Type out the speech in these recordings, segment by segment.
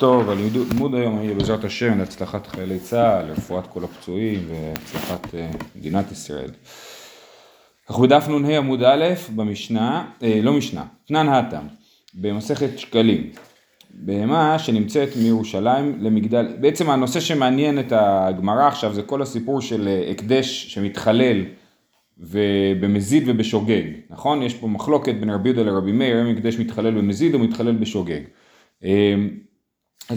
טוב, הלימוד היום יהיה בעזרת השם להצלחת חיילי צה"ל, לרפואת כל הפצועים והצלחת אה, מדינת ישראל. אנחנו בדף נ"ה עמוד א' במשנה, אה, לא משנה, תנן האטם, במסכת שקלים. בהמה שנמצאת מירושלים למגדל, בעצם הנושא שמעניין את הגמרא עכשיו זה כל הסיפור של אה, הקדש שמתחלל ובמזיד ובשוגג, נכון? יש פה מחלוקת בין רבי יהודה לרבי מאיר, אם הקדש מתחלל במזיד או מתחלל בשוגג.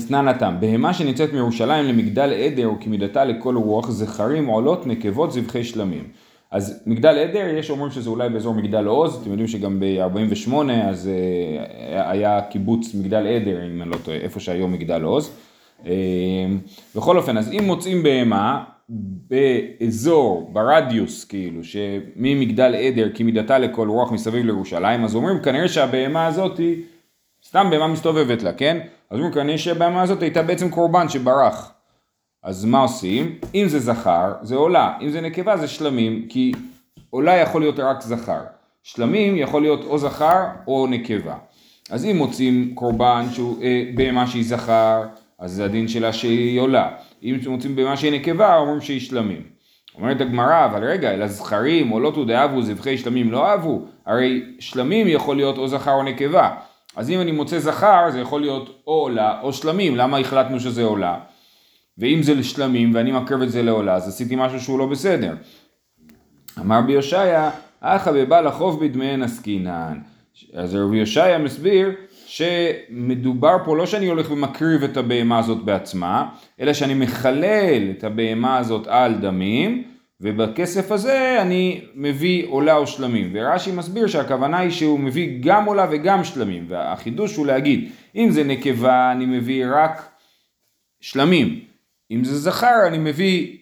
תנן התם, בהמה שנמצאת מירושלים למגדל עדר וכמידתה לכל רוח, זכרים עולות נקבות זבחי שלמים. אז מגדל עדר, יש אומרים שזה אולי באזור מגדל עוז, אתם יודעים שגם ב-48 אז אה, היה קיבוץ מגדל עדר, אם אני לא טועה, איפה שהיום מגדל עוז. אמ, בכל אופן, אז אם מוצאים בהמה באזור, ברדיוס כאילו, שממגדל עדר כמידתה לכל רוח מסביב לירושלים, אז אומרים כנראה שהבהמה הזאת היא סתם בהמה מסתובבת לה, כן? אז אומרים כנראה שהבהמה הזאת הייתה בעצם קורבן שברח. אז מה עושים? אם זה זכר, זה עולה, אם זה נקבה זה שלמים, כי עולה יכול להיות רק זכר. שלמים יכול להיות או זכר או נקבה. אז אם מוצאים קורבן שהוא אה, בהמה שהיא זכר, אז זה הדין שלה שהיא עולה. אם מוצאים בהמה שהיא נקבה, אומרים שהיא שלמים. אומרת הגמרא, אבל רגע, אלא זכרים, עולות ודאבו, זבחי שלמים לא אהבו, הרי שלמים יכול להיות או זכר או נקבה. אז אם אני מוצא זכר זה יכול להיות או עולה או שלמים, למה החלטנו שזה עולה? ואם זה לשלמים ואני מקרב את זה לעולה אז עשיתי משהו שהוא לא בסדר. אמר ביושעיה, אחא בבעל החוב בדמיהן עסקינן. אז רבי יושעיה מסביר שמדובר פה לא שאני הולך ומקריב את הבהמה הזאת בעצמה, אלא שאני מחלל את הבהמה הזאת על דמים, ובכסף הזה אני מביא עולה או שלמים. ורש"י מסביר שהכוונה היא שהוא מביא גם עולה וגם שלמים, והחידוש הוא להגיד, אם זה נקבה אני מביא רק שלמים, אם זה זכר אני מביא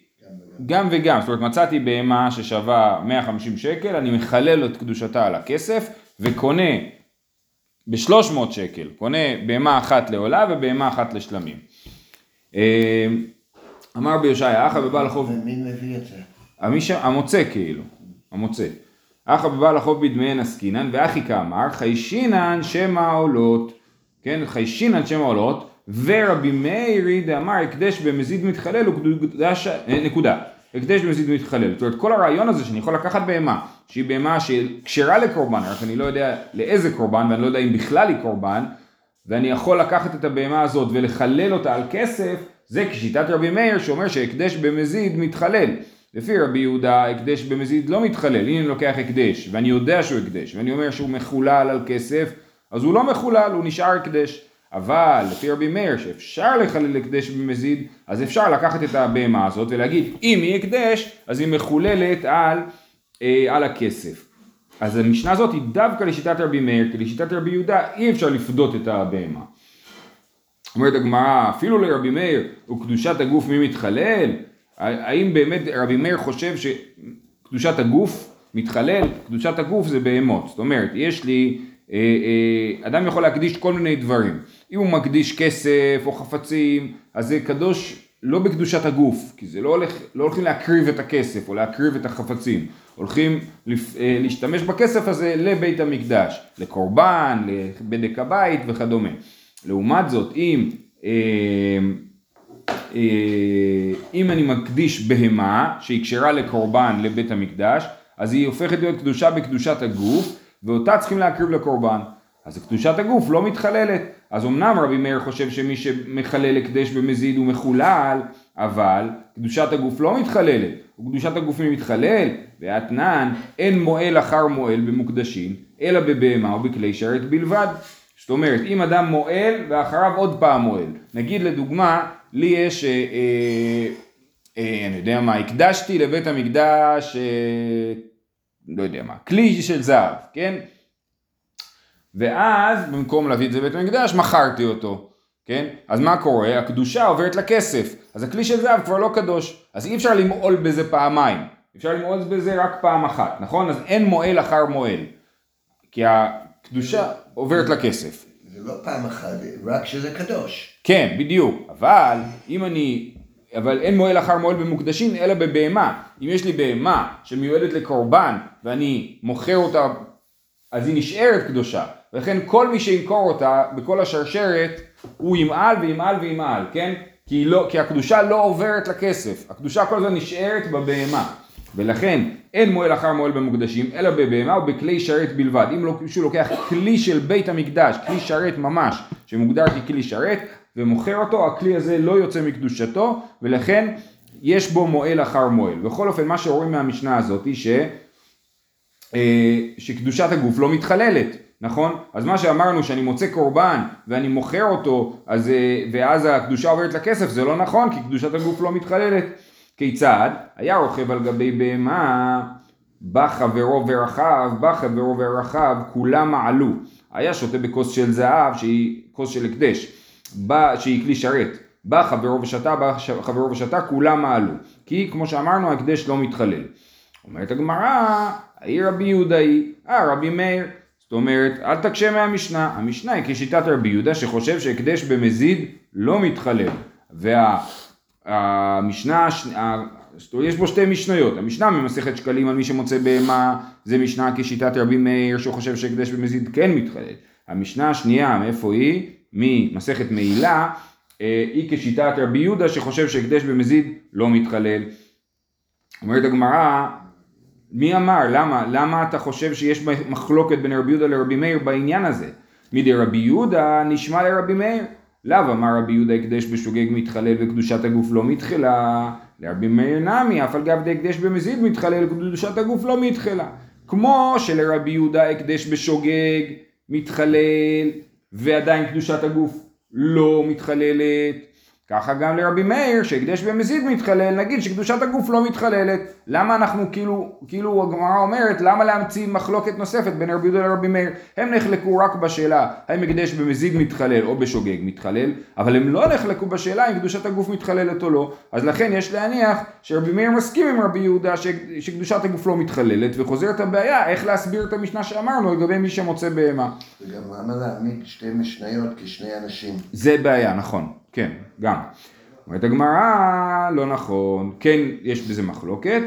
גם וגם, זאת אומרת מצאתי בהמה ששווה 150 שקל, אני מחלל את קדושתה על הכסף וקונה ב-300 שקל, קונה בהמה אחת לעולה ובהמה אחת לשלמים. אה, אמר ביושעיה, אחא בבעל החוב... ומי מביא את זה? המוצא כאילו, המוצא. אחא בבעל החוב בדמיהן עסקינן ואחי כאמר חיישינן שמא עולות, כן, חיישינן שמא עולות ורבי מאירי דאמר הקדש במזיד מתחלל וקדוש, אה, נקודה, הקדש במזיד מתחלל, זאת אומרת כל הרעיון הזה שאני יכול לקחת בהמה שהיא בהמה שכשרה לקורבן, רק אני לא יודע לאיזה קורבן ואני לא יודע אם בכלל היא קורבן ואני יכול לקחת את הבהמה הזאת ולחלל אותה על כסף זה כשיטת רבי מאיר שאומר שהקדש במזיד מתחלל לפי רבי יהודה הקדש במזיד לא מתחלל, אם אני לוקח הקדש ואני יודע שהוא הקדש ואני אומר שהוא מחולל על כסף אז הוא לא מחולל, הוא נשאר הקדש. אבל לפי רבי מאיר שאפשר לחלל הקדש במזיד אז אפשר לקחת את הבהמה הזאת ולהגיד אם היא הקדש אז היא מחוללת על, אה, על הכסף. אז המשנה הזאת היא דווקא לשיטת רבי מאיר כי לשיטת רבי יהודה אי אפשר לפדות את הבהמה. אומרת הגמרא אפילו לרבי מאיר וקדושת הגוף מי מתחלל האם באמת רבי מאיר חושב שקדושת הגוף מתחלל, קדושת הגוף זה בהמות, זאת אומרת יש לי, אה, אה, אדם יכול להקדיש כל מיני דברים, אם הוא מקדיש כסף או חפצים אז זה קדוש לא בקדושת הגוף, כי זה לא, הולך, לא הולכים להקריב את הכסף או להקריב את החפצים, הולכים אה, להשתמש בכסף הזה לבית המקדש, לקורבן, לבדק הבית וכדומה. לעומת זאת אם אה, אם אני מקדיש בהמה שהיא כשרה לקורבן לבית המקדש, אז היא הופכת להיות קדושה בקדושת הגוף, ואותה צריכים להקריב לקורבן. אז קדושת הגוף לא מתחללת. אז אמנם רבי מאיר חושב שמי שמחלל הקדש במזיד הוא מחולל, אבל קדושת הגוף לא מתחללת. וקדושת הגוף מי מתחלל? ואתנן אין מועל אחר מועל במוקדשים, אלא בבהמה ובכלי שרת בלבד. זאת אומרת, אם אדם מועל ואחריו עוד פעם מועל. נגיד לדוגמה, לי יש, אה, אה, אה, אני יודע מה, הקדשתי לבית המקדש, אה, לא יודע מה, כלי של זהב, כן? ואז במקום להביא את זה לבית המקדש, מכרתי אותו, כן? אז מה קורה? הקדושה עוברת לכסף, אז הכלי של זהב כבר לא קדוש, אז אי אפשר למעול בזה פעמיים, אפשר למעול בזה רק פעם אחת, נכון? אז אין מועל אחר מועל, כי הקדושה עוברת לכסף. זה לא פעם אחת, רק שזה קדוש. כן, בדיוק, אבל אם אני, אבל אין מועל אחר מועל במוקדשים אלא בבהמה. אם יש לי בהמה שמיועדת לקורבן ואני מוכר אותה, אז היא נשארת קדושה. ולכן כל מי שימכור אותה בכל השרשרת הוא ימעל וימעל וימעל, כן? כי, לא, כי הקדושה לא עוברת לכסף, הקדושה כל הזמן נשארת בבהמה. ולכן אין מועל אחר מועל במוקדשים, אלא בבהמה ובכלי שרת בלבד. אם מישהו לוקח כלי של בית המקדש, כלי שרת ממש, שמוגדר ככלי שרת, ומוכר אותו, הכלי הזה לא יוצא מקדושתו, ולכן יש בו מועל אחר מועל. בכל אופן, מה שרואים מהמשנה הזאת, היא ש... אה, שקדושת הגוף לא מתחללת, נכון? אז מה שאמרנו שאני מוצא קורבן ואני מוכר אותו אז, אה, ואז הקדושה עוברת לכסף זה לא נכון כי קדושת הגוף לא מתחללת. כיצד? היה רוכב על גבי בהמה בא חברו ורחב, בא חברו ורחב, כולם מעלו. היה שותה בכוס של זהב שהיא כוס של הקדש, בא, שהיא כלי שרת. בא חברו ושתה, בא חברו ושתה, כולם מעלו. כי כמו שאמרנו ההקדש לא מתחלל. אומרת הגמרא, העיר רבי יהודה היא, אה רבי מאיר. זאת אומרת, אל תקשה מהמשנה. המשנה היא כשיטת רבי יהודה שחושב שהקדש במזיד לא מתחלל. והמשנה, יש בו שתי משניות. המשנה ממסכת שקלים על מי שמוצא בהמה, זה משנה כשיטת רבי מאיר שחושב שהקדש במזיד כן מתחלל. המשנה השנייה, מאיפה היא? ממסכת מעילה, אה, היא כשיטת רבי יהודה שחושב שהקדש במזיד לא מתחלל. אומרת הגמרא, מי אמר? למה? למה אתה חושב שיש מחלוקת בין רבי יהודה לרבי מאיר בעניין הזה? מדי רבי יהודה נשמע לרבי מאיר. לאו אמר רבי יהודה הקדש בשוגג מתחלל וקדושת הגוף לא מתחלה. לרבי מאיר נמי, אף על גב דהקדש במזיד מתחלל וקדושת הגוף לא מתחלה. כמו שלרבי יהודה הקדש בשוגג מתחלל ועדיין קדושת הגוף לא מתחללת. ככה גם לרבי מאיר שהקדש במזיד מתחלל, נגיד שקדושת הגוף לא מתחללת. למה אנחנו כאילו, כאילו הגמרא אומרת, למה להמציא מחלוקת נוספת בין רבי יהודה לרבי מאיר? הם נחלקו רק בשאלה האם הקדש במזיד מתחלל או בשוגג מתחלל, אבל הם לא נחלקו בשאלה אם קדושת הגוף מתחללת או לא. אז לכן יש להניח שרבי מאיר מסכים עם רבי יהודה שקדושת הגוף לא מתחללת, וחוזרת הבעיה איך להסביר את המשנה שאמרנו לגבי מי שמוצא בהמה. וגם למה להעמיד שתי משניות כשני אנשים? זה בעיה, נכון. כן, גם. אומרת הגמרא, לא נכון, כן יש בזה מחלוקת.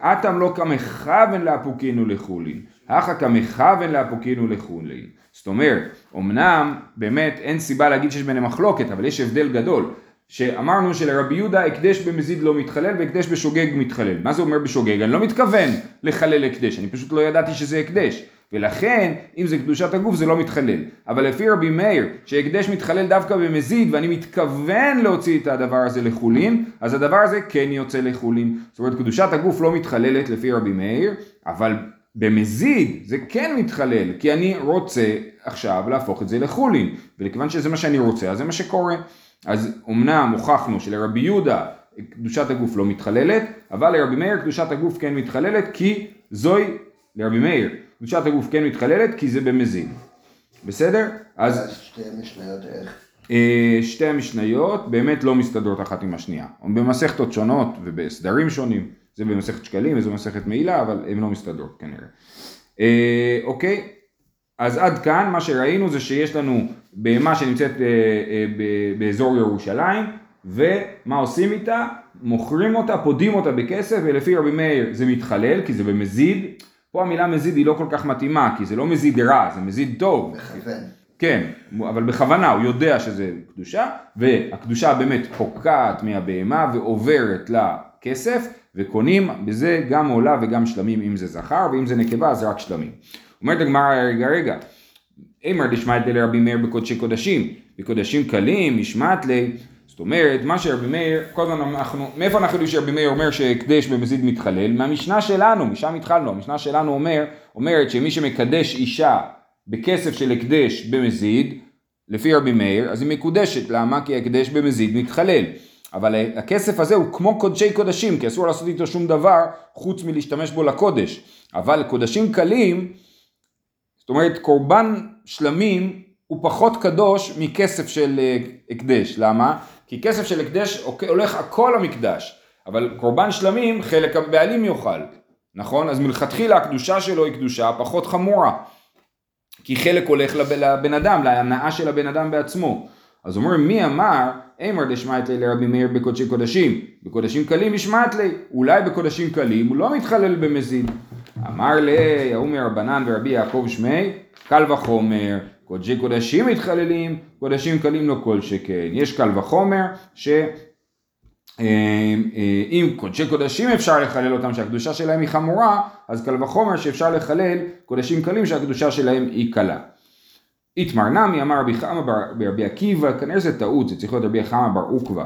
אטם לא כמכוון לאפוקינו לחולין, הכא כמכוון לאפוקינו לחולין. זאת אומרת, אמנם באמת אין סיבה להגיד שיש ביניהם מחלוקת, אבל יש הבדל גדול. שאמרנו שלרבי יהודה הקדש במזיד לא מתחלל והקדש בשוגג מתחלל. מה זה אומר בשוגג? אני לא מתכוון לחלל הקדש, אני פשוט לא ידעתי שזה הקדש. ולכן, אם זה קדושת הגוף זה לא מתחלל. אבל לפי רבי מאיר, שהקדש מתחלל דווקא במזיד, ואני מתכוון להוציא את הדבר הזה לחולין, אז הדבר הזה כן יוצא לחולין. זאת אומרת, קדושת הגוף לא מתחללת לפי רבי מאיר, אבל במזיד זה כן מתחלל, כי אני רוצה עכשיו להפוך את זה לחולין, ולכיוון שזה מה שאני רוצה, אז זה מה שקורה. אז אמנם הוכחנו שלרבי יהודה קדושת הגוף לא מתחללת, אבל לרבי מאיר קדושת הגוף כן מתחללת, כי זוהי, לרבי מאיר, קדושת הגוף כן מתחללת כי זה במזין. בסדר? אז שתי המשניות איך? אה, שתי המשניות באמת לא מסתדרות אחת עם השנייה. הן במסכתות שונות ובסדרים שונים. זה במסכת שקלים וזה במסכת מעילה, אבל הן לא מסתדרות כנראה. אה, אוקיי? אז עד כאן מה שראינו זה שיש לנו בהמה שנמצאת אה, אה, באזור ירושלים, ומה עושים איתה? מוכרים אותה, פודים אותה בכסף, ולפי רבי מאיר זה מתחלל, כי זה במזיד. פה המילה מזיד היא לא כל כך מתאימה, כי זה לא מזיד רע, זה מזיד טוב. מכוון. כן, אבל בכוונה, הוא יודע שזה קדושה, והקדושה באמת פוקעת מהבהמה ועוברת לכסף, וקונים בזה גם עולה וגם שלמים אם זה זכר, ואם זה נקבה זה רק שלמים. אומרת הגמרא, רגע רגע, אימר דשמעית לרבי מאיר בקודשי קודשים, בקודשים קלים, משמעת לי, זאת אומרת, מה שרבי מאיר, כל הזמן אנחנו, מאיפה אנחנו יודעים שרבי מאיר אומר שהקדש במזיד מתחלל? מהמשנה שלנו, משם התחלנו, המשנה שלנו אומר, אומרת שמי שמקדש אישה בכסף של הקדש במזיד, לפי רבי מאיר, אז היא מקודשת, למה? כי הקדש במזיד מתחלל. אבל הכסף הזה הוא כמו קודשי קודשים, כי אסור לעשות איתו שום דבר חוץ מלהשתמש בו לקודש. אבל קודשים קלים, זאת אומרת קורבן שלמים הוא פחות קדוש מכסף של אה, הקדש, למה? כי כסף של הקדש הולך הכל למקדש, אבל קורבן שלמים חלק הבעלים יאכל, נכון? אז מלכתחילה הקדושה שלו היא קדושה פחות חמורה, כי חלק הולך לבן אדם, להנאה של הבן אדם בעצמו. אז אומרים מי אמר אמר דשמעת לי לרבי מאיר בקודשי קודשים, בקודשים קלים השמעת לי, אולי בקודשים קלים הוא לא מתחלל במזיד. אמר לי, ההוא מרבנן ורבי יעקב שמי, קל וחומר, קודשי קודשים מתחללים, קודשים קלים לא כל שכן. יש קל וחומר ש... אה, אה, אם קודשי קודשים אפשר לחלל אותם שהקדושה שלהם היא חמורה, אז קל וחומר שאפשר לחלל קודשים קלים שהקדושה שלהם היא קלה. איתמר נמי אמר רבי חמא ברבי עקיבא, כנראה זה טעות, זה צריך להיות רבי חמא בר עוקבא.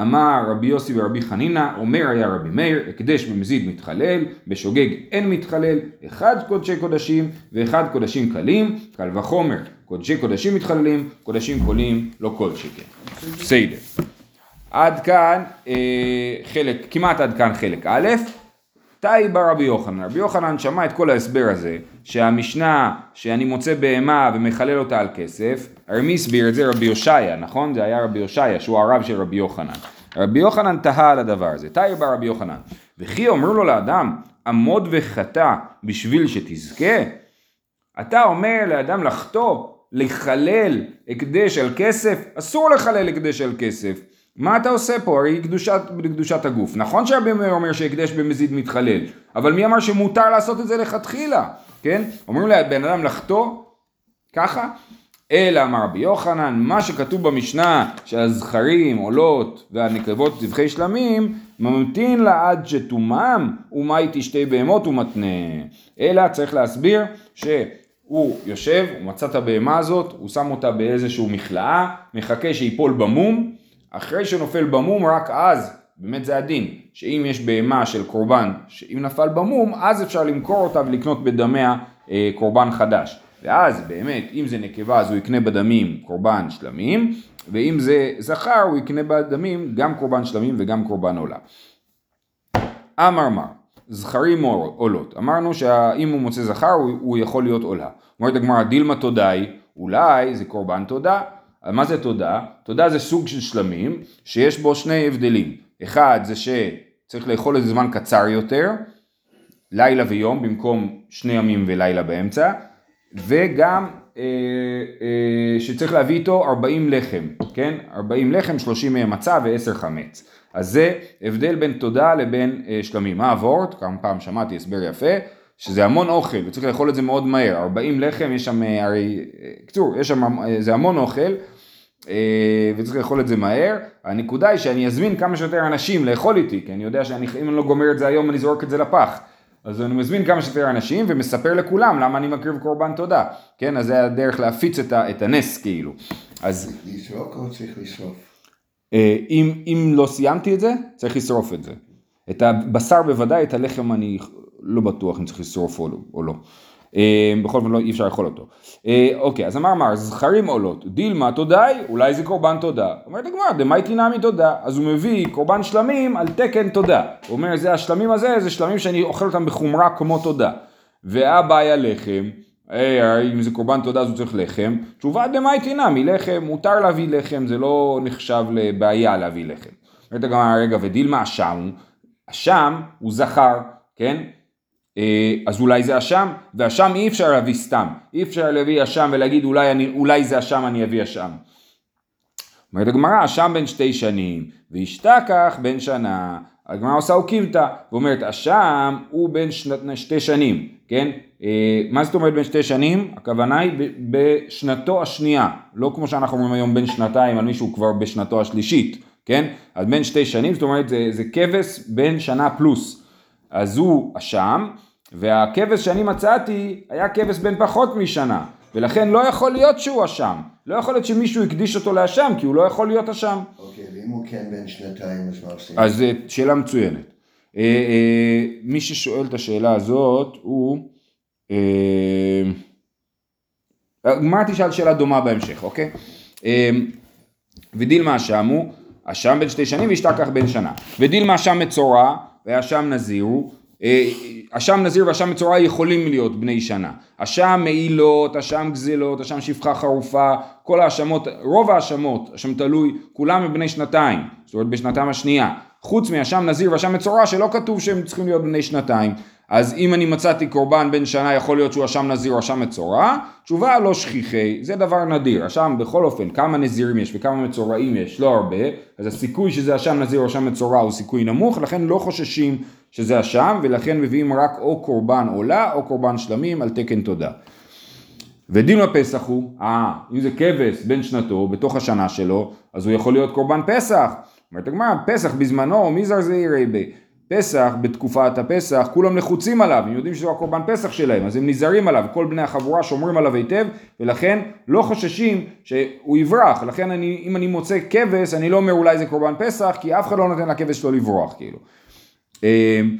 אמר רבי יוסי ורבי חנינא, אומר היה רבי מאיר, הקדש במזיד מתחלל, בשוגג אין מתחלל, אחד קודשי קודשים ואחד קודשים קלים, קל וחומר, קודשי קודשים מתחללים, קודשים קולים, לא כל שכן. בסדר. עד כאן אה, חלק, כמעט עד כאן חלק א', תאי בא רבי יוחנן, רבי יוחנן שמע את כל ההסבר הזה, שהמשנה שאני מוצא בהמה ומחלל אותה על כסף, הרי מי הסביר את זה? רבי יושעיה, נכון? זה היה רבי יושעיה שהוא הרב של רבי יוחנן. רבי יוחנן תהה על הדבר הזה, תאי בא רבי יוחנן, וכי אומר לו לאדם, עמוד וחטא בשביל שתזכה? אתה אומר לאדם לחטוא, לחלל הקדש על כסף, אסור לחלל הקדש על כסף. מה אתה עושה פה? הרי קדושת, קדושת הגוף. נכון מאיר אומר שהקדש במזיד מתחלל, אבל מי אמר שמותר לעשות את זה לכתחילה, כן? אומרים לבן אדם לחטוא, ככה? אלא אמר רבי יוחנן, מה שכתוב במשנה שהזכרים, עולות והנקבות זבחי שלמים, ממתין לה עד שתומם ומאי תשתי בהמות ומתנה. אלא צריך להסביר שהוא יושב, הוא מצא את הבהמה הזאת, הוא שם אותה באיזשהו מכלאה, מחכה שיפול במום, אחרי שנופל במום רק אז, באמת זה הדין, שאם יש בהמה של קורבן, שאם נפל במום, אז אפשר למכור אותה ולקנות בדמיה אה, קורבן חדש. ואז באמת, אם זה נקבה אז הוא יקנה בדמים קורבן שלמים, ואם זה זכר הוא יקנה בדמים גם קורבן שלמים וגם קורבן עולה. אמר מר, זכרים עולות, אמרנו שאם הוא מוצא זכר הוא, הוא יכול להיות עולה. אומרת הגמרא דילמה תודאי, אולי זה קורבן תודה, מה זה תודה? תודה זה סוג של שלמים שיש בו שני הבדלים. אחד זה שצריך לאכול איזה זמן קצר יותר, לילה ויום במקום שני ימים ולילה באמצע, וגם אה, אה, שצריך להביא איתו 40 לחם, כן? 40 לחם, 30 מהם מצה ו-10 חמץ. אז זה הבדל בין תודה לבין אה, שלמים. מה הוורט? כמה פעם שמעתי הסבר יפה. שזה המון אוכל וצריך לאכול את זה מאוד מהר, 40 לחם, יש שם אה, הרי, קצור, יש שם, אה, זה המון אוכל, אה, וצריך לאכול את זה מהר. הנקודה היא שאני אזמין כמה שיותר אנשים לאכול איתי, כי אני יודע שאם אני לא גומר את זה היום אני זורק את זה לפח. אז אני מזמין כמה שיותר אנשים ומספר לכולם למה אני מקריב קורבן תודה. כן, אז זה הדרך להפיץ את, ה, את הנס כאילו. אז... לזרוק או צריך לשרוף? אה, אם, אם לא סיימתי את זה, צריך לשרוף את זה. את הבשר בוודאי, את הלחם אני לא בטוח אם צריך לשרוף או לא. אה, בכל אופן לא, אי אפשר לאכול אותו. אה, אוקיי, אז אמר מר, זכרים עולות, דילמה תודאי, אולי זה קורבן תודה. אומרת הגמרא, דמייטי נמי תודה. אז הוא מביא קורבן שלמים על תקן תודה. הוא אומר, זה השלמים הזה, זה שלמים שאני אוכל אותם בחומרה כמו תודה. והבעיה לחם, אה, אם זה קורבן תודה אז הוא צריך לחם, תשובה דמייטי נמי, לחם, מותר להביא לחם, זה לא נחשב לבעיה להביא לחם. אומרת הגמרא, רגע, ודילמה אשם, אשם הוא זכר, כן? אה, אז אולי זה אשם, ואשם אי אפשר להביא סתם, אי אפשר להביא אשם ולהגיד אולי, אני, אולי זה אשם אני אביא אשם. אומרת הגמרא, אשם בן שתי שנים, והשתכח בן שנה, הגמרא עושה אוקימתא, ואומרת אשם הוא בן שתי שנים, כן? אה, מה זאת אומרת בן שתי שנים? הכוונה היא בשנתו השנייה, לא כמו שאנחנו אומרים היום בן שנתיים על מישהו כבר בשנתו השלישית, כן? אז בן שתי שנים, זאת אומרת זה, זה כבש בן שנה פלוס. אז הוא אשם, והכבש שאני מצאתי היה כבש בן פחות משנה, ולכן לא יכול להיות שהוא אשם. לא יכול להיות שמישהו הקדיש אותו לאשם, כי הוא לא יכול להיות אשם. אוקיי, ואם הוא כן בן שנתיים, אז מה עושים? אז זו שאלה מצוינת. אה, אה, מי ששואל את השאלה הזאת הוא... אה, תשאל שאלה דומה בהמשך, אוקיי? ודילמה אשם הוא, אשם בן שתי שנים והשתכח בן שנה. ודילמה אשם מצורע והאשם נזיר הוא, אה, אשם נזיר ואשם מצורע יכולים להיות בני שנה. אשם מעילות, אשם גזלות, אשם שפחה חרופה, כל האשמות, רוב האשמות, אשם תלוי, כולם הם בני שנתיים, זאת אומרת בשנתיים השנייה. חוץ מאשם נזיר ואשם מצורע שלא כתוב שהם צריכים להיות בני שנתיים. אז אם אני מצאתי קורבן בן שנה יכול להיות שהוא אשם נזיר או אשם מצורע, תשובה לא שכיחי, זה דבר נדיר, אשם בכל אופן כמה נזירים יש וכמה מצורעים יש, לא הרבה, אז הסיכוי שזה אשם נזיר או אשם מצורע הוא סיכוי נמוך, לכן לא חוששים שזה אשם ולכן מביאים רק או קורבן עולה או קורבן שלמים על תקן תודה. ודין הפסח הוא, אה, אם זה כבש בן שנתו בתוך השנה שלו, אז הוא יכול להיות קורבן פסח. אומרת הגמרא, פסח בזמנו, מי זרזי רבי? פסח, בתקופת הפסח, כולם לחוצים עליו, הם יודעים שזה הקורבן פסח שלהם, אז הם נזהרים עליו, כל בני החבורה שומרים עליו היטב, ולכן לא חוששים שהוא יברח, לכן אני, אם אני מוצא כבש, אני לא אומר אולי זה קורבן פסח, כי אף אחד לא נותן לכבש שלו לברוח, כאילו. אמ,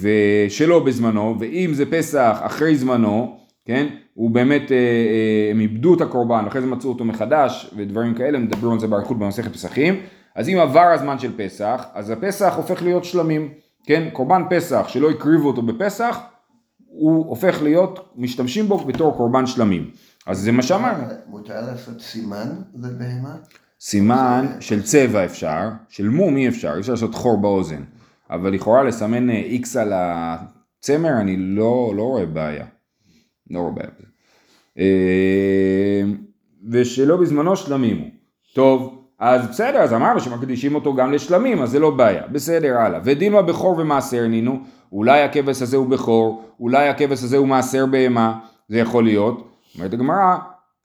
ושלא בזמנו, ואם זה פסח אחרי זמנו, כן, הוא באמת, אה, אה, הם איבדו את הקורבן, אחרי זה מצאו אותו מחדש, ודברים כאלה, מדברים על זה באריכות במסכת פסחים, אז אם עבר הזמן של פסח, אז הפסח הופך להיות שלמים. כן, קורבן פסח שלא הקריבו אותו בפסח, הוא הופך להיות, משתמשים בו בתור קורבן שלמים. אז זה מה שאמרנו. מותר לעשות סימן לבהמה? סימן של צבע אפשר, של מום אי אפשר, אפשר לעשות חור באוזן. אבל לכאורה לסמן איקס על הצמר, אני לא, לא רואה בעיה. לא רואה בעיה. אה, ושלא בזמנו שלמים הוא. טוב, אז בסדר, אז אמרנו שמקדישים אותו גם לשלמים, אז זה לא בעיה. בסדר, הלאה. ודין בכור ומעשר נינו, אולי הכבש הזה הוא בכור, אולי הכבש הזה הוא מעשר בהמה, זה יכול להיות. אומרת הגמרא,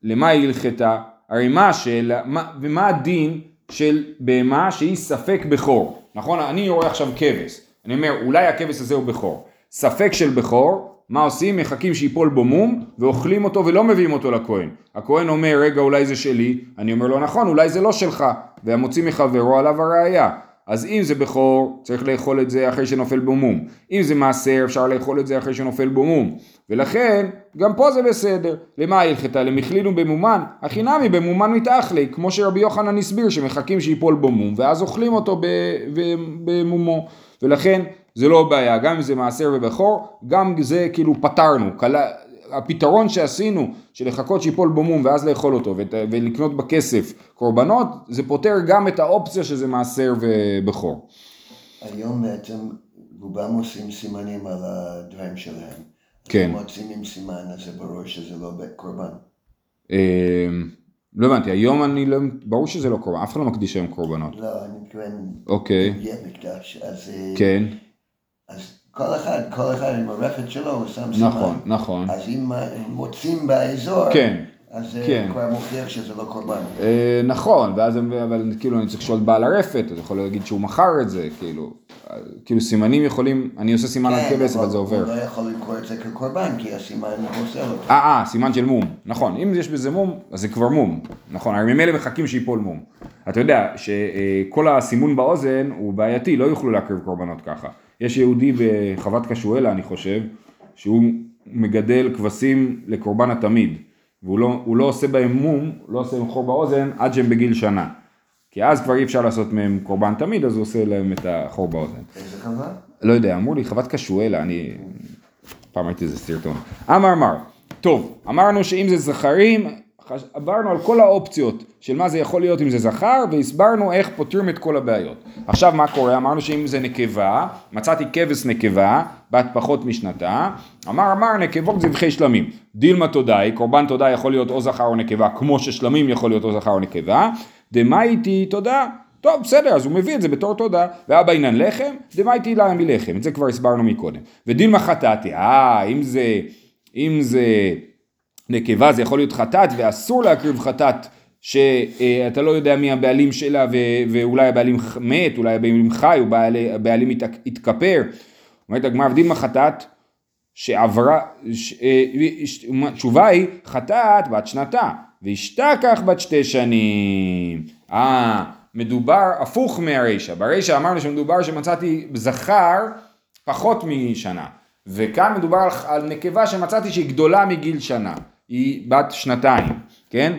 למה היא הלכתה? הרי מה השאלה, ומה הדין של בהמה שהיא ספק בכור? נכון? אני רואה עכשיו כבש, אני אומר, אולי הכבש הזה הוא בכור. ספק של בכור, מה עושים? מחכים שיפול בו מום ואוכלים אותו ולא מביאים אותו לכהן. הכהן אומר רגע אולי זה שלי, אני אומר לו נכון אולי זה לא שלך והמוציא מחברו עליו הראייה. אז אם זה בכור צריך לאכול את זה אחרי שנופל בו מום. אם זה מעשר אפשר לאכול את זה אחרי שנופל בו מום. ולכן גם פה זה בסדר. למה הלכתה? למכלינו במומן? הכי נמי במומן מתאכלי כמו שרבי יוחנן הסביר שמחכים שיפול בו מום ואז אוכלים אותו במומו. ולכן זה לא בעיה, גם אם זה מעשר ובכור, גם זה כאילו פתרנו, קלה, הפתרון שעשינו של לחכות שיפול בו מום ואז לאכול אותו ולקנות בכסף קורבנות, זה פותר גם את האופציה שזה מעשר ובכור. היום בעצם רובם עושים סימנים על הדברים שלהם. כן. הם מוצאים עם סימן, אז זה ברור שזה לא קורבן. אמ, לא הבנתי, היום אני לא, ברור שזה לא קורבן, אף אחד לא מקדיש היום קורבנות. לא, אני מתכוון, אוקיי. אז... אה, כן. אז כל אחד, כל אחד עם הרפת שלו הוא שם סימן. נכון, נכון. אז אם מוצאים באזור, כן. אז זה כן. כבר מוכיח שזה לא קורבן. אה, נכון, ואז הם- אבל כאילו אני צריך לשאול את בעל הרפת, אז יכול להגיד שהוא מכר את זה, כאילו, אה, כאילו סימנים יכולים, אני עושה סימן על כן, כבש אבל זה הוא עובר. לא יכול למכור את זה כקורבן, כי הסימן פוסל אותו. אה, אה, סימן של מום, נכון, אם יש בזה מום, אז זה כבר מום, נכון, הרי ממילא מחכים שיפול מום. אתה יודע שכל הסימון באוזן הוא בעייתי, לא יוכלו להקריב קורבנות ככה. יש יהודי בחוות קשואלה, אני חושב, שהוא מגדל כבשים לקורבן התמיד, והוא לא, לא עושה בהם מום, לא עושה להם חור באוזן עד שהם בגיל שנה. כי אז כבר אי אפשר לעשות מהם קורבן תמיד, אז הוא עושה להם את החור באוזן. איזה חווה? לא יודע, אמרו לי חוות קשואלה, אני... פעם ראיתי איזה סרטון. אמר מר, טוב, אמרנו שאם זה זכרים, עברנו על כל האופציות של מה זה יכול להיות אם זה זכר, והסברנו איך פותרים את כל הבעיות. עכשיו מה קורה? אמרנו שאם זה נקבה, מצאתי כבש נקבה, בת פחות משנתה, אמר אמר נקבות זבחי שלמים. דילמה תודאי, קורבן תודה יכול להיות או זכר או נקבה, כמו ששלמים יכול להיות או זכר או נקבה, דמייטי תודה. טוב, בסדר, אז הוא מביא את זה בתור תודה. ואבא אינן לחם, דמייטי לה מלחם. את זה כבר הסברנו מקודם. ודילמה חטאתי, אה, אם זה, אם זה נקבה זה יכול להיות חטאת, ואסור להקריב חטאת שאתה לא יודע מי הבעלים שלה, ואולי הבעלים מת, אולי הבעלים חי, או בעלי- הבעלים הת- התכפר. אומרת הגמרא, ודילמה חטאת שעברה, אה, התשובה היא חטאת בת שנתה, ואשתה כך בת שתי שנים. אה, מדובר הפוך מהרישא, ברישא אמרנו שמדובר שמצאתי זכר פחות משנה, וכאן מדובר על נקבה שמצאתי שהיא גדולה מגיל שנה, היא בת שנתיים, כן?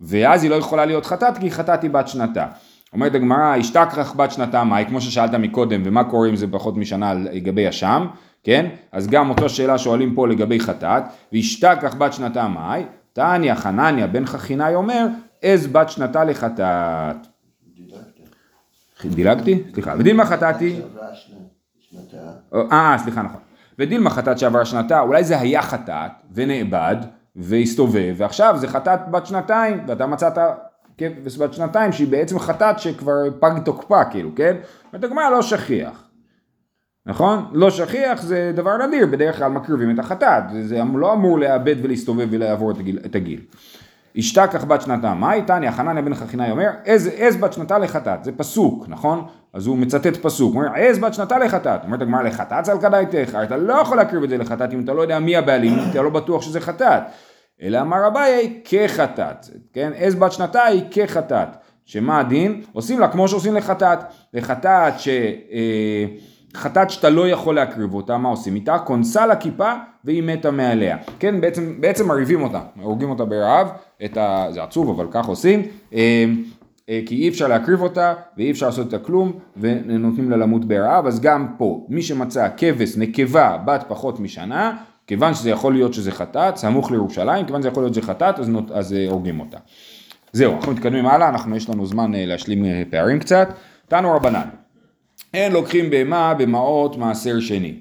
ואז היא לא יכולה להיות חטאת כי חטאת היא בת שנתה. אומרת הגמרא, השתכח בת שנתה מאי, כמו ששאלת מקודם, ומה קורה אם זה פחות משנה לגבי אשם, כן? אז גם אותו שאלה שואלים פה לגבי חטאת, והשתכח בת שנתה מאי, תניא חנניה בן חכינאי אומר, עז בת שנתה לחטאת. דילגתי? סליחה. ודילמה חטאתי. אה, סליחה, נכון. ודילמה חטאת שעברה שנתה, אולי זה היה חטאת ונאבד והסתובב, ועכשיו זה חטאת בת שנתיים, ואתה מצאת כבש בת שנתיים שהיא בעצם חטאת שכבר פג תוקפה, כאילו, כן? הגמרא לא שכיח. נכון? לא שכיח זה דבר נדיר, בדרך כלל מקריבים את החטאת, זה לא אמור לאבד ולהסתובב ולעבור את הגיל. את הגיל. אשתכח בת שנתה, מה איתניה? חנניה בן חכינאי אומר, עז בת שנתה לחטאת, זה פסוק, נכון? אז הוא מצטט פסוק, הוא אומר, עז בת שנתה לחטאת, אומרת הגמרא לחטאת זה על כדאיתך, אתה לא יכול להקריב את זה לחטאת אם אתה לא יודע מי הבעלים, אתה לא בטוח שזה חטאת, אלא אמר אביי כחטאת, כן? עז בת שנתה היא כחטאת, שמה הדין? עושים לה כמו שעושים לחטאת, לחטאת ש... אה, חטאת שאתה לא יכול להקריב אותה, מה עושים איתה? כונסה לכיפה והיא מתה מעליה. כן, בעצם, בעצם מרעיבים אותה, הורגים אותה ברעב, ה... זה עצוב אבל כך עושים, אה, אה, כי אי אפשר להקריב אותה ואי אפשר לעשות איתה כלום ונותנים לה למות ברעב, אז גם פה, מי שמצא כבש, נקבה, בת פחות משנה, כיוון שזה יכול להיות שזה חטאת, סמוך לירושלים, כיוון שזה יכול להיות שזה חטאת, אז, נות... אז אה, הורגים אותה. זהו, אנחנו מתקדמים הלאה, אנחנו יש לנו זמן להשלים פערים קצת. תנו רבנן. אין לוקחים בהמה במעות מעשר שני.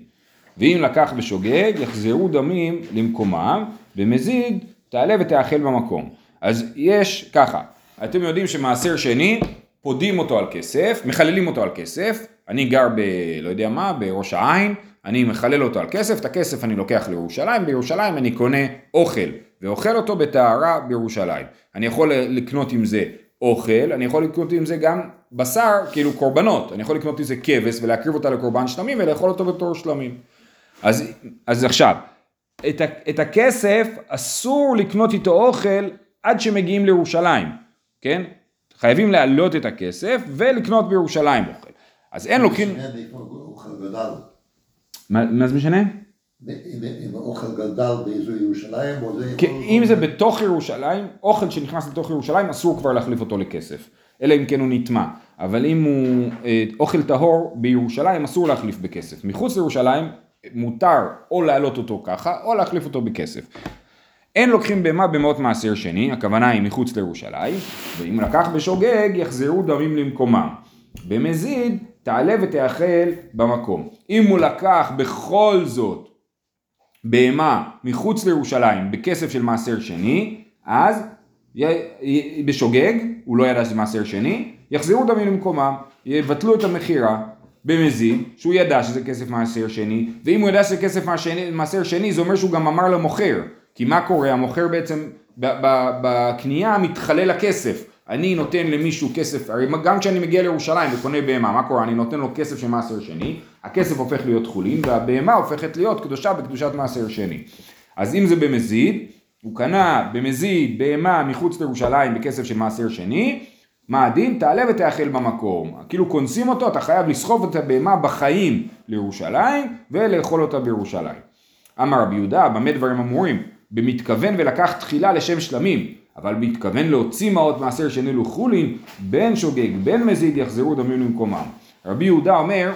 ואם לקח בשוגג, יחזרו דמים למקומם, במזיד תעלה ותאכל במקום. אז יש ככה, אתם יודעים שמעשר שני, פודים אותו על כסף, מחללים אותו על כסף, אני גר ב... לא יודע מה, בראש העין, אני מחלל אותו על כסף, את הכסף אני לוקח לירושלים, בירושלים אני קונה אוכל, ואוכל אותו בטהרה בירושלים. אני יכול לקנות עם זה אוכל, אני יכול לקנות עם זה גם בשר, כאילו קורבנות, אני יכול לקנות עם זה כבש ולהקריב אותה לקורבן שלמים ולאכול אותו בתור שלמים. אז, אז עכשיו, את, ה, את הכסף אסור לקנות איתו אוכל עד שמגיעים לירושלים, כן? חייבים להעלות את הכסף ולקנות בירושלים אוכל. אז אין לוקחים... מה זה משנה? אם האוכל גדל באזור ירושלים, או זה... אם זה בתוך ירושלים, אוכל שנכנס לתוך ירושלים אסור כבר להחליף אותו לכסף, אלא אם כן הוא נטמע. אבל אם הוא אה, אוכל טהור בירושלים אסור להחליף בכסף. מחוץ לירושלים מותר או להעלות אותו ככה, או להחליף אותו בכסף. אין לוקחים בהמה במאות מעשר שני, הכוונה היא מחוץ לירושלים, ואם לקח בשוגג יחזרו דמים למקומם. במזיד תעלה ותאכל במקום. אם הוא לקח בכל זאת בהמה מחוץ לירושלים בכסף של מעשר שני, אז בשוגג, הוא לא ידע שזה מעשר שני, יחזרו דמים למקומם, יבטלו את המכירה במזיד, שהוא ידע שזה כסף מעשר שני, ואם הוא ידע שזה כסף מעשר שני, זה אומר שהוא גם אמר למוכר, כי מה קורה? המוכר בעצם בקנייה מתחלל הכסף. אני נותן למישהו כסף, הרי גם כשאני מגיע לירושלים וקונה בהמה, מה קורה? אני נותן לו כסף של מעשר שני, הכסף הופך להיות חולין, והבהמה הופכת להיות קדושה בקדושת מעשר שני. אז אם זה במזיד, הוא קנה במזיד בהמה מחוץ לירושלים בכסף של מעשר שני, מה הדין? תעלה ותאכל במקום. כאילו קונסים אותו, אתה חייב לסחוב את הבהמה בחיים לירושלים ולאכול אותה בירושלים. אמר רבי יהודה, במה דברים אמורים? במתכוון ולקח תחילה לשם שלמים, אבל במתכוון להוציא מעות מעשר שני לחולין, בין שוגג בין מזיד יחזרו דמים למקומם. רבי יהודה אומר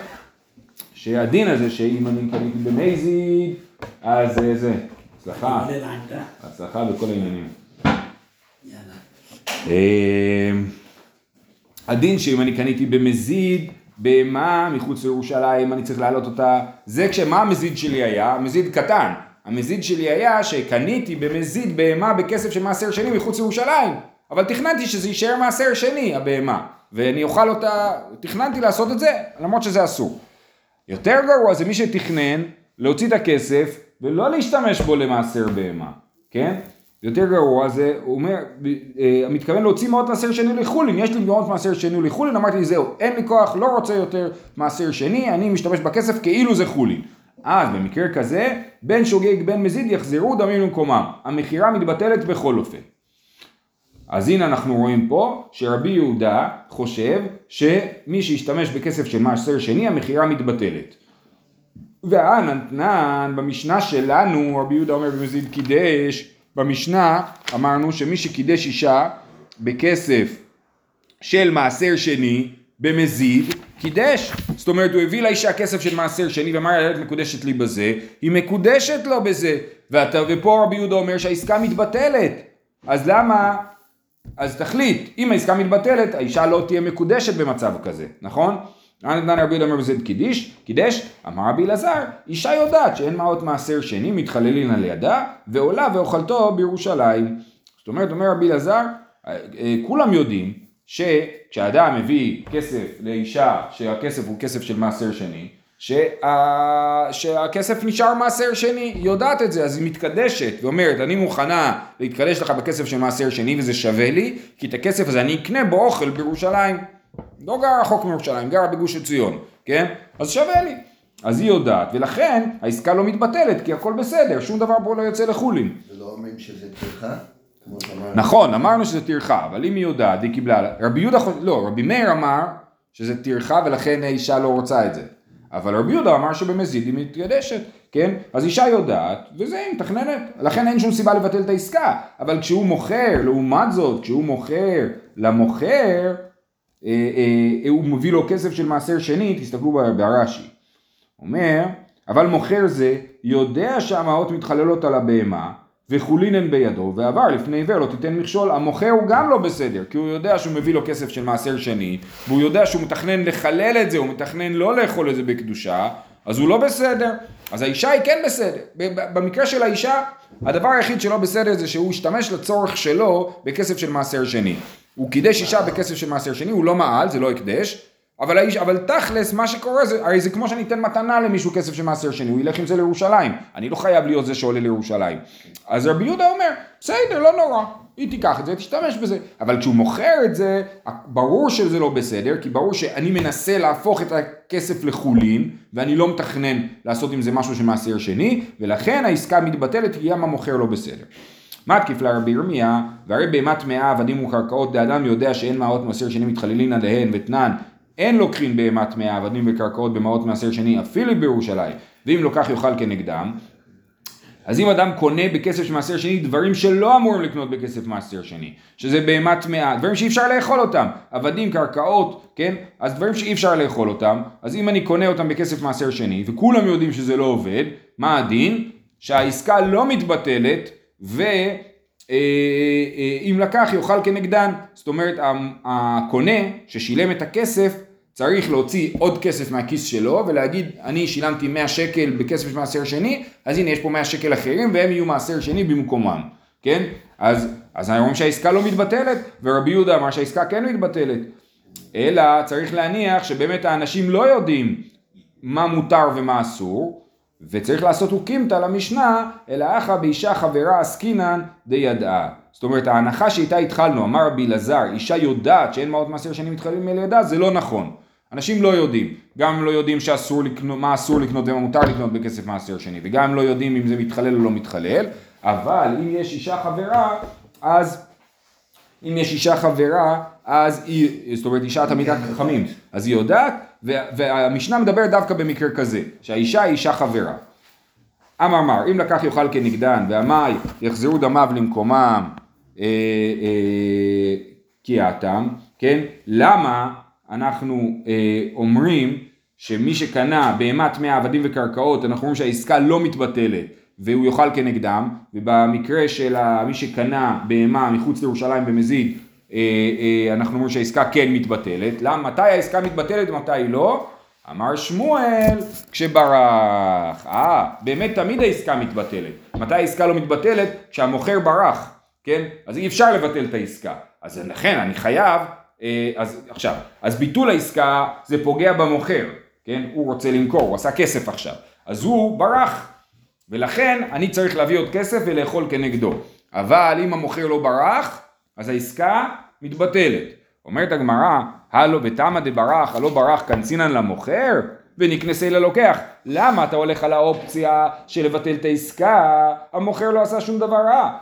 שהדין הזה שאם אני קניתי במזיד, אז זה, הצלחה, הצלחה בכל העניינים. אמ, הדין שאם אני קניתי במזיד, בהמה מחוץ לירושלים, אני צריך להעלות אותה, זה כשמה המזיד שלי היה? המזיד קטן. המזיד שלי היה שקניתי במזיד בהמה בכסף של מעשר שני מחוץ לירושלים, אבל תכננתי שזה יישאר מעשר שני, הבהמה, ואני אוכל אותה, תכננתי לעשות את זה, למרות שזה אסור. יותר גרוע זה מי שתכנן להוציא את הכסף ולא להשתמש בו למעשר בהמה, כן? יותר גרוע זה, הוא אומר, אה, מתכוון להוציא מאות מעשר שני לחולין, יש לי מאות מעשר שני לחולין, אמרתי זהו, אין לי כוח, לא רוצה יותר מעשר שני, אני משתמש בכסף כאילו זה חולין. אז במקרה כזה, בין שוגג בין מזיד יחזרו דמים למקומם. המכירה מתבטלת בכל אופן. אז הנה אנחנו רואים פה שרבי יהודה חושב שמי שישתמש בכסף של מעשר שני המכירה מתבטלת. והאננתנן במשנה שלנו רבי יהודה אומר במזיד קידש במשנה אמרנו שמי שקידש אישה בכסף של מעשר שני במזיד קידש. זאת אומרת, הוא הביא לאישה כסף של מעשר שני ואמר את מקודשת לי בזה, היא מקודשת לו בזה. ואתה, ופה רבי יהודה אומר שהעסקה מתבטלת. אז למה, אז תחליט, אם העסקה מתבטלת, האישה לא תהיה מקודשת במצב כזה, נכון? נתן רבי יהודה אומר בזה קידיש, קידש, אמר רבי אלעזר, אישה יודעת שאין מעות מעשר שני, מתחללין על ידה, ועולה ואוכלתו בירושלים. זאת אומרת, אומר רבי אלעזר, אה, אה, כולם יודעים שכשאדם מביא כסף לאישה שהכסף הוא כסף של מעשר שני, שה... שהכסף נשאר מעשר שני, היא יודעת את זה, אז היא מתקדשת ואומרת, אני מוכנה להתקדש לך בכסף של מעשר שני וזה שווה לי, כי את הכסף הזה אני אקנה בו אוכל בירושלים. לא גרה רחוק מירושלים, גרה בגוש עציון, כן? אז שווה לי. אז היא יודעת, ולכן העסקה לא מתבטלת, כי הכל בסדר, שום דבר פה לא יוצא לחולין. ולא אומרים שזה טרחה? נכון, אמרנו שזה טרחה, אבל אם היא יודעת, היא קיבלה, רבי יהודה, לא, רבי מאיר אמר שזה טרחה ולכן האישה לא רוצה את זה. אבל רבי יהודה אמר שבמזיד היא מתקדשת, כן? אז אישה יודעת, וזה היא מתכננת. לכן אין שום סיבה לבטל את העסקה. אבל כשהוא מוכר, לעומת זאת, כשהוא מוכר למוכר, אה, אה, הוא מביא לו כסף של מעשר שני, תסתכלו ברש"י. אומר, אבל מוכר זה יודע שהמעות מתחללות על הבהמה וחולין הן בידו ועבר לפני עיוור לא תיתן מכשול המוכר הוא גם לא בסדר כי הוא יודע שהוא מביא לו כסף של מעשר שני והוא יודע שהוא מתכנן לחלל את זה הוא מתכנן לא לאכול את זה בקדושה אז הוא לא בסדר. אז האישה היא כן בסדר. במקרה של האישה הדבר היחיד שלא בסדר זה שהוא השתמש לצורך שלו בכסף של מעשר שני. הוא קידש אישה בכסף של מעשר שני הוא לא מעל זה לא הקדש אבל, האיש, אבל תכלס מה שקורה זה, הרי זה כמו שאני אתן מתנה למישהו כסף של מעשר שני, הוא ילך עם זה לירושלים, אני לא חייב להיות זה שעולה לירושלים. אז רבי יהודה אומר, בסדר, לא נורא, היא תיקח את זה, תשתמש בזה. אבל כשהוא מוכר את זה, ברור שזה לא בסדר, כי ברור שאני מנסה להפוך את הכסף לחולין, ואני לא מתכנן לעשות עם זה משהו של מעשר שני, ולכן העסקה מתבטלת, כי גם המוכר לא בסדר. מתקיף לרבי ירמיה, והרי בהמה טמאה עבדים וקרקעות דאדם יודע שאין מעות מעשר שני מתחללין עליהן ותנן אין לוקחין בהמה טמאה עבדים וקרקעות במעות מעשר שני אפילו בירושלים ואם לוקח יאכל כנגדם אז אם אדם קונה בכסף של מעשר שני דברים שלא אמורים לקנות בכסף מעשר שני, שזה בהמה טמאה, דברים שאי אפשר לאכול אותם, עבדים, קרקעות, כן? אז דברים שאי אפשר לאכול אותם, אז אם אני קונה אותם בכסף מעשר שני, וכולם יודעים שזה לא עובד, מה הדין? שהעסקה לא מתבטלת, ו... אה, אה, אם לקח יאכל כנגדן, זאת אומרת הקונה ששילם את הכסף צריך להוציא עוד כסף מהכיס שלו ולהגיד אני שילמתי 100 שקל בכסף של מעשר שני אז הנה יש פה 100 שקל אחרים והם יהיו מעשר שני במקומם, כן? אז, אז אנחנו אומרים שהעסקה לא מתבטלת ורבי יהודה אמר שהעסקה כן מתבטלת אלא צריך להניח שבאמת האנשים לא יודעים מה מותר ומה אסור וצריך לעשות חוקימתא למשנה, אלא אחא באישה חברה עסקינן דידעה. זאת אומרת, ההנחה שאיתה התחלנו, אמר רבי אלעזר, אישה יודעת שאין מעות מעשר שנים מתחללים אל ידה, זה לא נכון. אנשים לא יודעים. גם הם לא יודעים שאסור לקנות, מה אסור לקנות ומה מותר לקנות בכסף מעשר שני, וגם הם לא יודעים אם זה מתחלל או לא מתחלל, אבל אם יש אישה חברה, אז אם יש אישה חברה, אז היא, זאת אומרת אישה תלמידת חכמים, אז היא יודעת, וה- והמשנה מדברת דווקא במקרה כזה, שהאישה היא אישה חברה. אמר מר, אם לקח יאכל כנגדן, והמאי יחזרו דמיו למקומם אה, אה, האטם, כן? למה אנחנו אה, אומרים שמי שקנה בהמה טמאה עבדים וקרקעות, אנחנו אומרים שהעסקה לא מתבטלת והוא יאכל כנגדם, ובמקרה של מי שקנה בהמה מחוץ לירושלים במזיד, אה, אה, אנחנו אומרים שהעסקה כן מתבטלת. למה? מתי העסקה מתבטלת ומתי לא? אמר שמואל, כשברח. אה, באמת תמיד העסקה מתבטלת. מתי העסקה לא מתבטלת? כשהמוכר ברח, כן? אז אי אפשר לבטל את העסקה. אז לכן אני חייב, אה, אז עכשיו, אז ביטול העסקה זה פוגע במוכר, כן? הוא רוצה למכור, הוא עשה כסף עכשיו. אז הוא ברח, ולכן אני צריך להביא עוד כסף ולאכול כנגדו. אבל אם המוכר לא ברח, אז העסקה מתבטלת. אומרת הגמרא, הלו בתמא דברח, הלא ברח קנצינן למוכר, ונקנסי ללוקח. למה אתה הולך על האופציה של לבטל את העסקה, המוכר לא עשה שום דבר רע.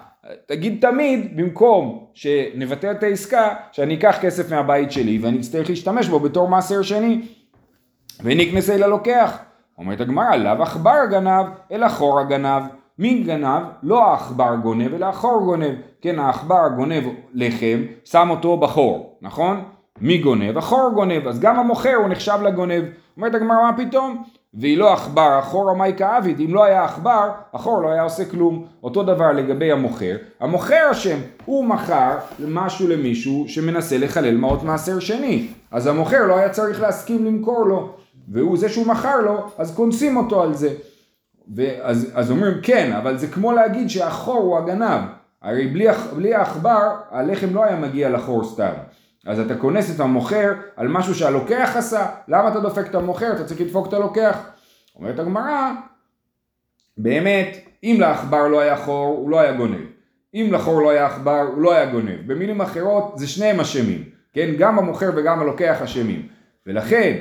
תגיד תמיד, במקום שנבטל את העסקה, שאני אקח כסף מהבית שלי ואני אצטרך להשתמש בו בתור מעשר שני. ונקנסי ללוקח. אומרת הגמרא, לאו עכבר גנב, אלא חור הגנב. מי גנב? לא העכבר גונב, אלא החור גונב. כן, העכבר גונב לחם, שם אותו בחור, נכון? מי גונב? החור גונב, אז גם המוכר הוא נחשב לגונב. אומרת הגמרא, מה פתאום? והיא לא עכבר, החור המאי כאביד, אם לא היה עכבר, החור לא היה עושה כלום. אותו דבר לגבי המוכר, המוכר אשם, הוא מכר משהו למישהו שמנסה לחלל מעות מעשר שני, אז המוכר לא היה צריך להסכים למכור לו, והוא זה שהוא מכר לו, אז קונסים אותו על זה. ואז אז אומרים כן, אבל זה כמו להגיד שהחור הוא הגנב, הרי בלי העכבר הלחם לא היה מגיע לחור סתם. אז אתה כונס את המוכר על משהו שהלוקח עשה, למה אתה דופק את המוכר? אתה צריך לדפוק את הלוקח. אומרת הגמרא, באמת, אם לעכבר לא היה חור, הוא לא היה גונב. אם לחור לא היה עכבר, הוא לא היה גונב. במילים אחרות, זה שניהם אשמים. כן, גם המוכר וגם הלוקח אשמים. ולכן,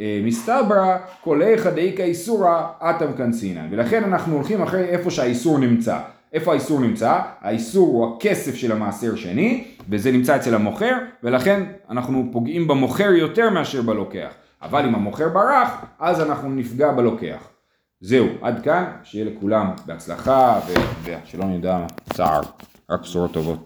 אה, מסתברא כל איכא דאיכא איסורא אטם קנסינן. ולכן אנחנו הולכים אחרי איפה שהאיסור נמצא. איפה האיסור נמצא? האיסור הוא הכסף של המעשר שני, וזה נמצא אצל המוכר, ולכן אנחנו פוגעים במוכר יותר מאשר בלוקח. אבל אם המוכר ברח, אז אנחנו נפגע בלוקח. זהו, עד כאן, שיהיה לכולם בהצלחה, ושלא נדע צער, רק בשורות טובות.